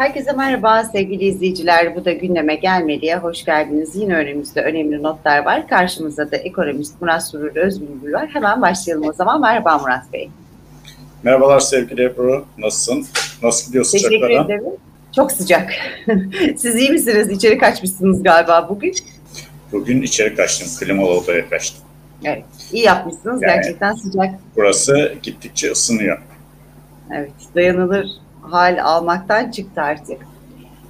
Herkese merhaba sevgili izleyiciler. Bu da gündeme gelmeliye hoş geldiniz. Yine önümüzde önemli notlar var. Karşımızda da ekonomist Murat Surur Özbülbül var. Hemen başlayalım o zaman. Merhaba Murat Bey. Merhabalar sevgili Ebru. Nasılsın? Nasıl gidiyor sıcaklara? Teşekkür ederim. Çok sıcak. Siz iyi misiniz? İçeri kaçmışsınız galiba bugün. Bugün içeri kaçtım. Klimalı odaya kaçtım. Evet. İyi yapmışsınız. Yani- Gerçekten sıcak. Burası gittikçe ısınıyor. Evet. Dayanılır hal almaktan çıktı artık.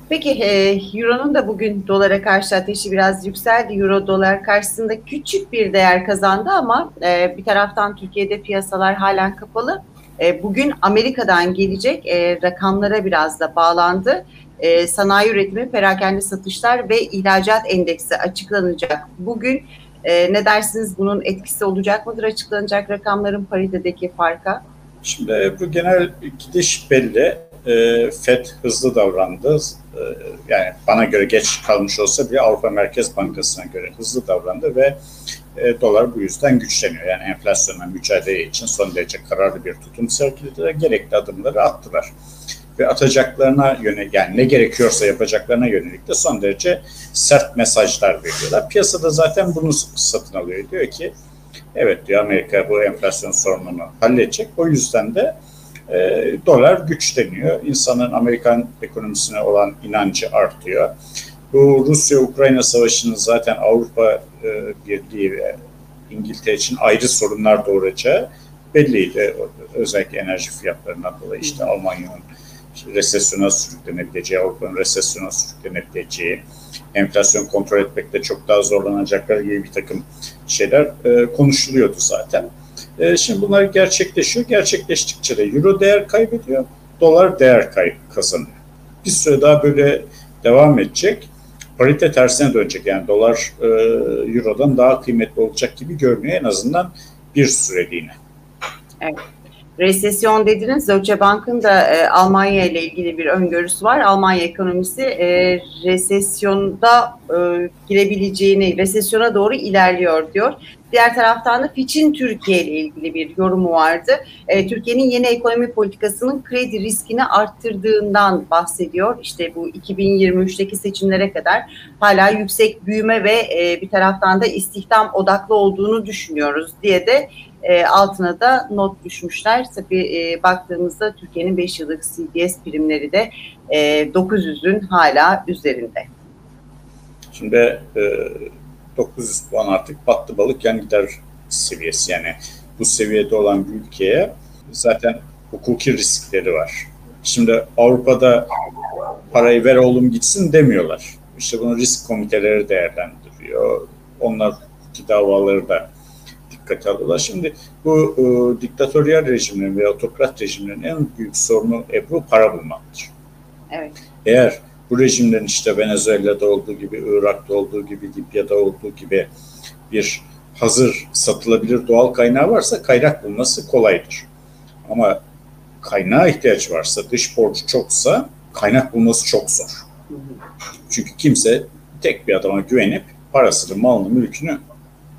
Peki e, Euro'nun da bugün dolara karşı ateşi biraz yükseldi. Euro dolar karşısında küçük bir değer kazandı ama e, bir taraftan Türkiye'de piyasalar halen kapalı. E, bugün Amerika'dan gelecek e, rakamlara biraz da bağlandı. E, sanayi üretimi, perakende satışlar ve ihracat endeksi açıklanacak. Bugün e, ne dersiniz bunun etkisi olacak mıdır açıklanacak rakamların paritedeki farka? Şimdi Ebru genel gidiş belli. Ee, FED hızlı davrandı. Ee, yani bana göre geç kalmış olsa bile Avrupa Merkez Bankası'na göre hızlı davrandı ve e, dolar bu yüzden güçleniyor. Yani enflasyonla mücadele için son derece kararlı bir tutum sergilediler. Gerekli adımları attılar. Ve atacaklarına yönelik, yani ne gerekiyorsa yapacaklarına yönelik de son derece sert mesajlar veriyorlar. Piyasada zaten bunu satın alıyor. Diyor ki evet diyor Amerika bu enflasyon sorununu halledecek. O yüzden de e, dolar güçleniyor. İnsanın Amerikan ekonomisine olan inancı artıyor. Bu Rusya-Ukrayna savaşının zaten Avrupa e, Birliği ve İngiltere için ayrı sorunlar doğuracağı belliydi. Özellikle enerji fiyatlarından dolayı işte Almanya'nın resesyona sürüklenebileceği, Avrupa'nın resesyona sürüklenebileceği, enflasyon kontrol etmekte çok daha zorlanacakları gibi bir takım şeyler e, konuşuluyordu zaten. E, şimdi bunlar gerçekleşiyor. Gerçekleştikçe de euro değer kaybediyor, dolar değer kazanıyor. Bir süre daha böyle devam edecek. Parite tersine dönecek. Yani dolar e, eurodan daha kıymetli olacak gibi görünüyor en azından bir süreliğine. Resesyon dediniz. Deutsche Bank'ın da e, Almanya ile ilgili bir öngörüsü var. Almanya ekonomisi e, resesyonda e, girebileceğini, resesyona doğru ilerliyor diyor. Diğer taraftan da Fitch'in Türkiye ile ilgili bir yorumu vardı. E, Türkiye'nin yeni ekonomi politikasının kredi riskini arttırdığından bahsediyor. İşte bu 2023'teki seçimlere kadar hala yüksek büyüme ve e, bir taraftan da istihdam odaklı olduğunu düşünüyoruz diye de e, altına da not düşmüşler. Tabii e, baktığımızda Türkiye'nin 5 yıllık CDS primleri de e, 900'ün hala üzerinde. Şimdi e, 900 puan artık battı balık yan gider seviyesi. Yani bu seviyede olan bir ülkeye zaten hukuki riskleri var. Şimdi Avrupa'da parayı ver oğlum gitsin demiyorlar. İşte bunu risk komiteleri değerlendiriyor. Onlar hukuki davaları da dikkate alıyorlar. Şimdi bu e, diktatöryel rejimlerin ve otokrat rejimlerin en büyük sorunu Ebru para bulmaktır. Evet. Eğer bu rejimlerin işte Venezuela'da olduğu gibi, Irak'ta olduğu gibi, Libya'da olduğu gibi bir hazır satılabilir doğal kaynağı varsa kaynak bulması kolaydır. Ama kaynağa ihtiyaç varsa, dış borcu çoksa kaynak bulması çok zor. Çünkü kimse tek bir adama güvenip parasını, malını, mülkünü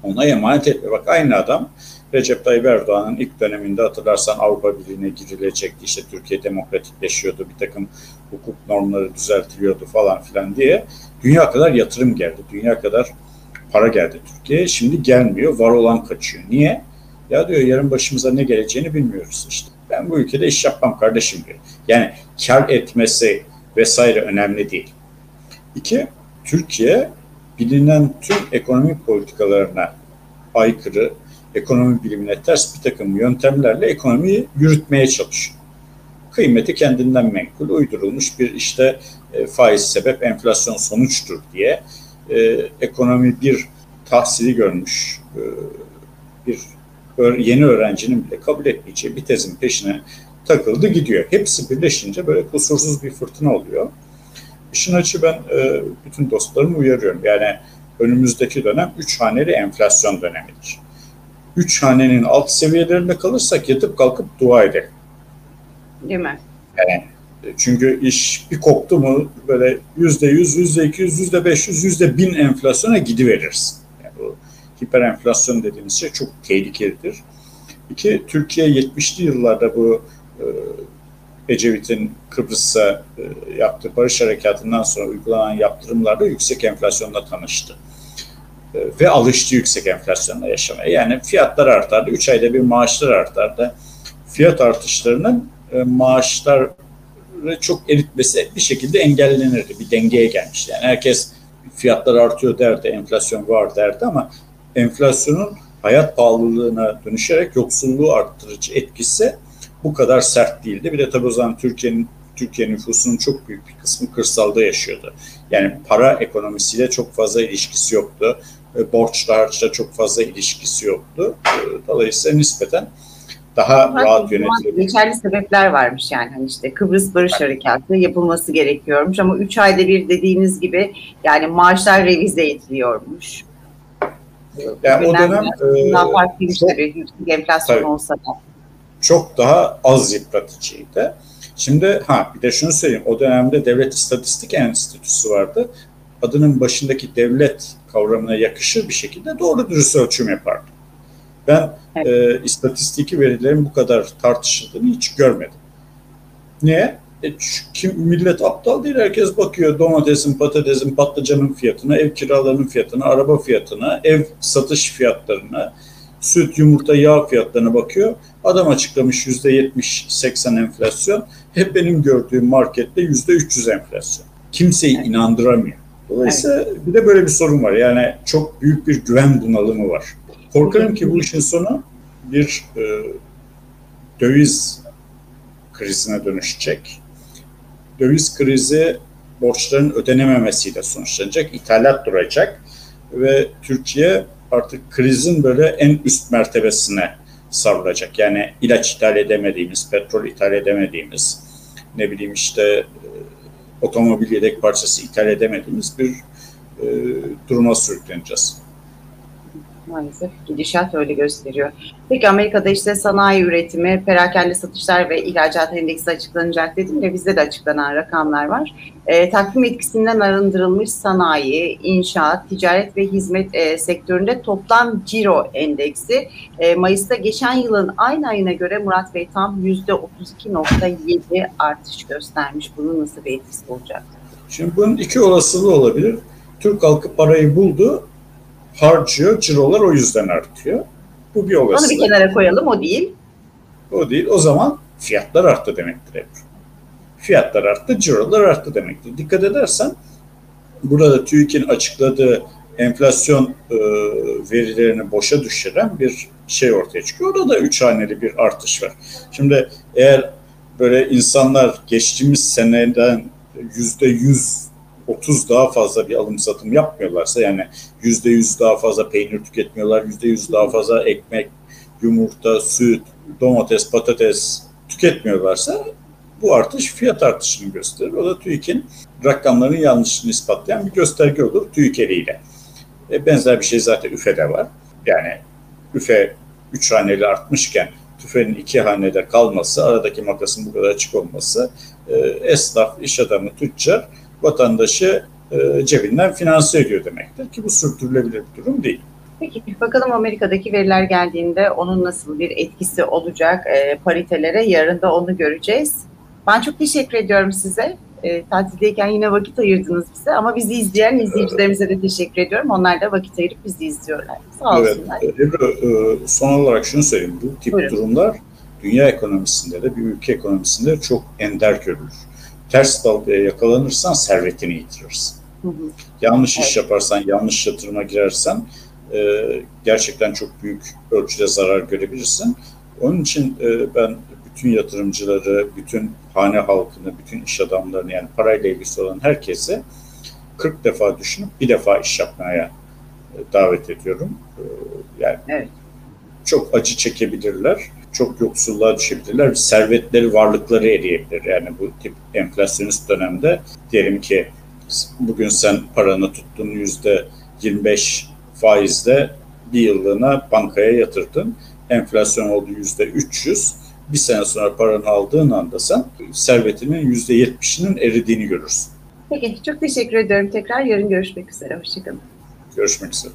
ona emanet etmiyor. Bak aynı adam Recep Tayyip Erdoğan'ın ilk döneminde hatırlarsan Avrupa Birliği'ne girilecekti. İşte Türkiye demokratikleşiyordu, bir takım hukuk normları düzeltiliyordu falan filan diye. Dünya kadar yatırım geldi, dünya kadar para geldi Türkiye'ye. Şimdi gelmiyor, var olan kaçıyor. Niye? Ya diyor yarın başımıza ne geleceğini bilmiyoruz işte. Ben bu ülkede iş yapmam kardeşim diyor. Yani kar etmesi vesaire önemli değil. İki, Türkiye bilinen tüm ekonomi politikalarına aykırı, ekonomi bilimine ters bir takım yöntemlerle ekonomiyi yürütmeye çalışıyor. Kıymeti kendinden menkul, uydurulmuş bir işte e, faiz sebep enflasyon sonuçtur diye e, ekonomi bir tahsili görmüş e, bir yeni öğrencinin bile kabul etmeyeceği bir tezin peşine takıldı gidiyor. Hepsi birleşince böyle kusursuz bir fırtına oluyor. İşin açı ben e, bütün dostlarımı uyarıyorum. Yani önümüzdeki dönem 3 haneli enflasyon dönemidir. 3 hanenin alt seviyelerinde kalırsak yatıp kalkıp dua edelim. Değil mi? Yani e, çünkü iş bir koptu mu böyle yüzde yüz, yüzde iki yüz, yüzde beş yüz, yüzde bin enflasyona gidiveririz. Yani bu hiper enflasyon dediğimiz şey çok tehlikelidir. İki, Türkiye 70'li yıllarda bu e, Ecevit'in Kıbrıs'a e, yaptığı barış harekatından sonra uygulanan yaptırımlarda yüksek enflasyonla tanıştı. E, ve alıştı yüksek enflasyonla yaşamaya. Yani fiyatlar artardı, 3 ayda bir maaşlar artardı. Fiyat artışlarının e, maaşları çok eritmesi bir şekilde engellenirdi. Bir dengeye gelmişti. Yani herkes fiyatlar artıyor derdi, enflasyon var derdi ama enflasyonun hayat pahalılığına dönüşerek yoksulluğu arttırıcı etkisi bu kadar sert değildi. Bir de tabii o zaman Türkiye'nin Türkiye nüfusunun çok büyük bir kısmı kırsalda yaşıyordu. Yani para ekonomisiyle çok fazla ilişkisi yoktu. Borçla harçla çok fazla ilişkisi yoktu. Dolayısıyla nispeten daha Zaten rahat yönetilebilir. Geçerli sebepler varmış yani hani işte Kıbrıs Barış Harekatı yapılması gerekiyormuş ama 3 ayda bir dediğiniz gibi yani maaşlar revize ediliyormuş. Yani o dönem e, farklıymış tabii yüksek enflasyon tabii, olsa da. Çok daha az yıpratıcıydı. Şimdi ha bir de şunu söyleyeyim. O dönemde Devlet İstatistik Enstitüsü vardı. Adının başındaki devlet kavramına yakışır bir şekilde doğru dürüst ölçüm yapardı. Ben evet. e, istatistiki verilerin bu kadar tartışıldığını hiç görmedim. Niye? E, kim, millet aptal değil. Herkes bakıyor domatesin, patatesin, patlıcanın fiyatına, ev kiralarının fiyatına, araba fiyatına, ev satış fiyatlarına, süt, yumurta, yağ fiyatlarına bakıyor. Adam açıklamış yüzde yetmiş, seksen enflasyon. Hep benim gördüğüm markette yüzde üç yüz enflasyon. Kimseyi evet. inandıramıyor. Dolayısıyla evet. bir de böyle bir sorun var. Yani çok büyük bir güven bunalımı var. Korkarım ki bu işin sonu bir e, döviz krizine dönüşecek. Döviz krizi borçların ödenememesiyle sonuçlanacak, ithalat duracak ve Türkiye artık krizin böyle en üst mertebesine savrulacak. Yani ilaç ithal edemediğimiz, petrol ithal edemediğimiz, ne bileyim işte e, otomobil yedek parçası ithal edemediğimiz bir e, duruma sürükleneceğiz maalesef gidişat öyle gösteriyor. Peki Amerika'da işte sanayi üretimi, perakende satışlar ve ihracat endeksi açıklanacak dedim ve bizde de açıklanan rakamlar var. E, takvim etkisinden arındırılmış sanayi, inşaat, ticaret ve hizmet e, sektöründe toplam ciro endeksi e, Mayıs'ta geçen yılın aynı ayına göre Murat Bey tam %32.7 artış göstermiş. Bunun nasıl bir etkisi olacak? Şimdi bunun iki olasılığı olabilir. Türk halkı parayı buldu harcıyor, cirolar o yüzden artıyor. Bu bir olasılık. Onu bir kenara koyalım, o değil. O değil. O zaman fiyatlar arttı demektir hep. Fiyatlar arttı, cirolar arttı demektir. Dikkat edersen burada TÜİK'in açıkladığı enflasyon e, verilerini boşa düşüren bir şey ortaya çıkıyor. Orada da üç haneli bir artış var. Şimdi eğer böyle insanlar geçtiğimiz seneden yüzde yüz 30 daha fazla bir alım satım yapmıyorlarsa yani %100 daha fazla peynir tüketmiyorlar, %100 daha fazla ekmek, yumurta, süt, domates, patates tüketmiyorlarsa bu artış fiyat artışını gösterir. O da TÜİK'in rakamların yanlışını ispatlayan bir gösterge olur TÜİK eliyle. E, benzer bir şey zaten üfede var. Yani üfe 3 haneli artmışken tüfenin iki hanede kalması, aradaki makasın bu kadar açık olması, e, esnaf, iş adamı, tüccar vatandaşı e, cebinden finanse ediyor demektir ki bu sürdürülebilir bir durum değil. Peki bakalım Amerika'daki veriler geldiğinde onun nasıl bir etkisi olacak e, paritelere yarın da onu göreceğiz. Ben çok teşekkür ediyorum size. E, tatildeyken yine vakit ayırdınız bize ama bizi izleyen izleyicilerimize de teşekkür ediyorum. Onlar da vakit ayırıp bizi izliyorlar. Sağ olsunlar. Evet, Ebru, e, son olarak şunu söyleyeyim. Bu tip Buyurun. durumlar dünya ekonomisinde de bir ülke ekonomisinde çok ender görülür ters dalgaya yakalanırsan servetini yitirirsin. Hı hı. Yanlış evet. iş yaparsan, yanlış yatırıma girersen e, gerçekten çok büyük ölçüde zarar görebilirsin. Onun için e, ben bütün yatırımcıları, bütün hane halkını, bütün iş adamlarını yani parayla ilgisi olan herkese 40 defa düşünüp bir defa iş yapmaya e, davet ediyorum. E, yani evet. çok acı çekebilirler çok yoksulluğa düşebilirler. Servetleri, varlıkları eriyebilir. Yani bu tip enflasyonist dönemde diyelim ki bugün sen paranı tuttun yüzde 25 faizle bir yıllığına bankaya yatırdın. Enflasyon oldu yüzde 300. Bir sene sonra paranı aldığın anda sen servetinin yüzde 70'inin eridiğini görürsün. Peki çok teşekkür ediyorum. Tekrar yarın görüşmek üzere. Hoşçakalın. Görüşmek üzere.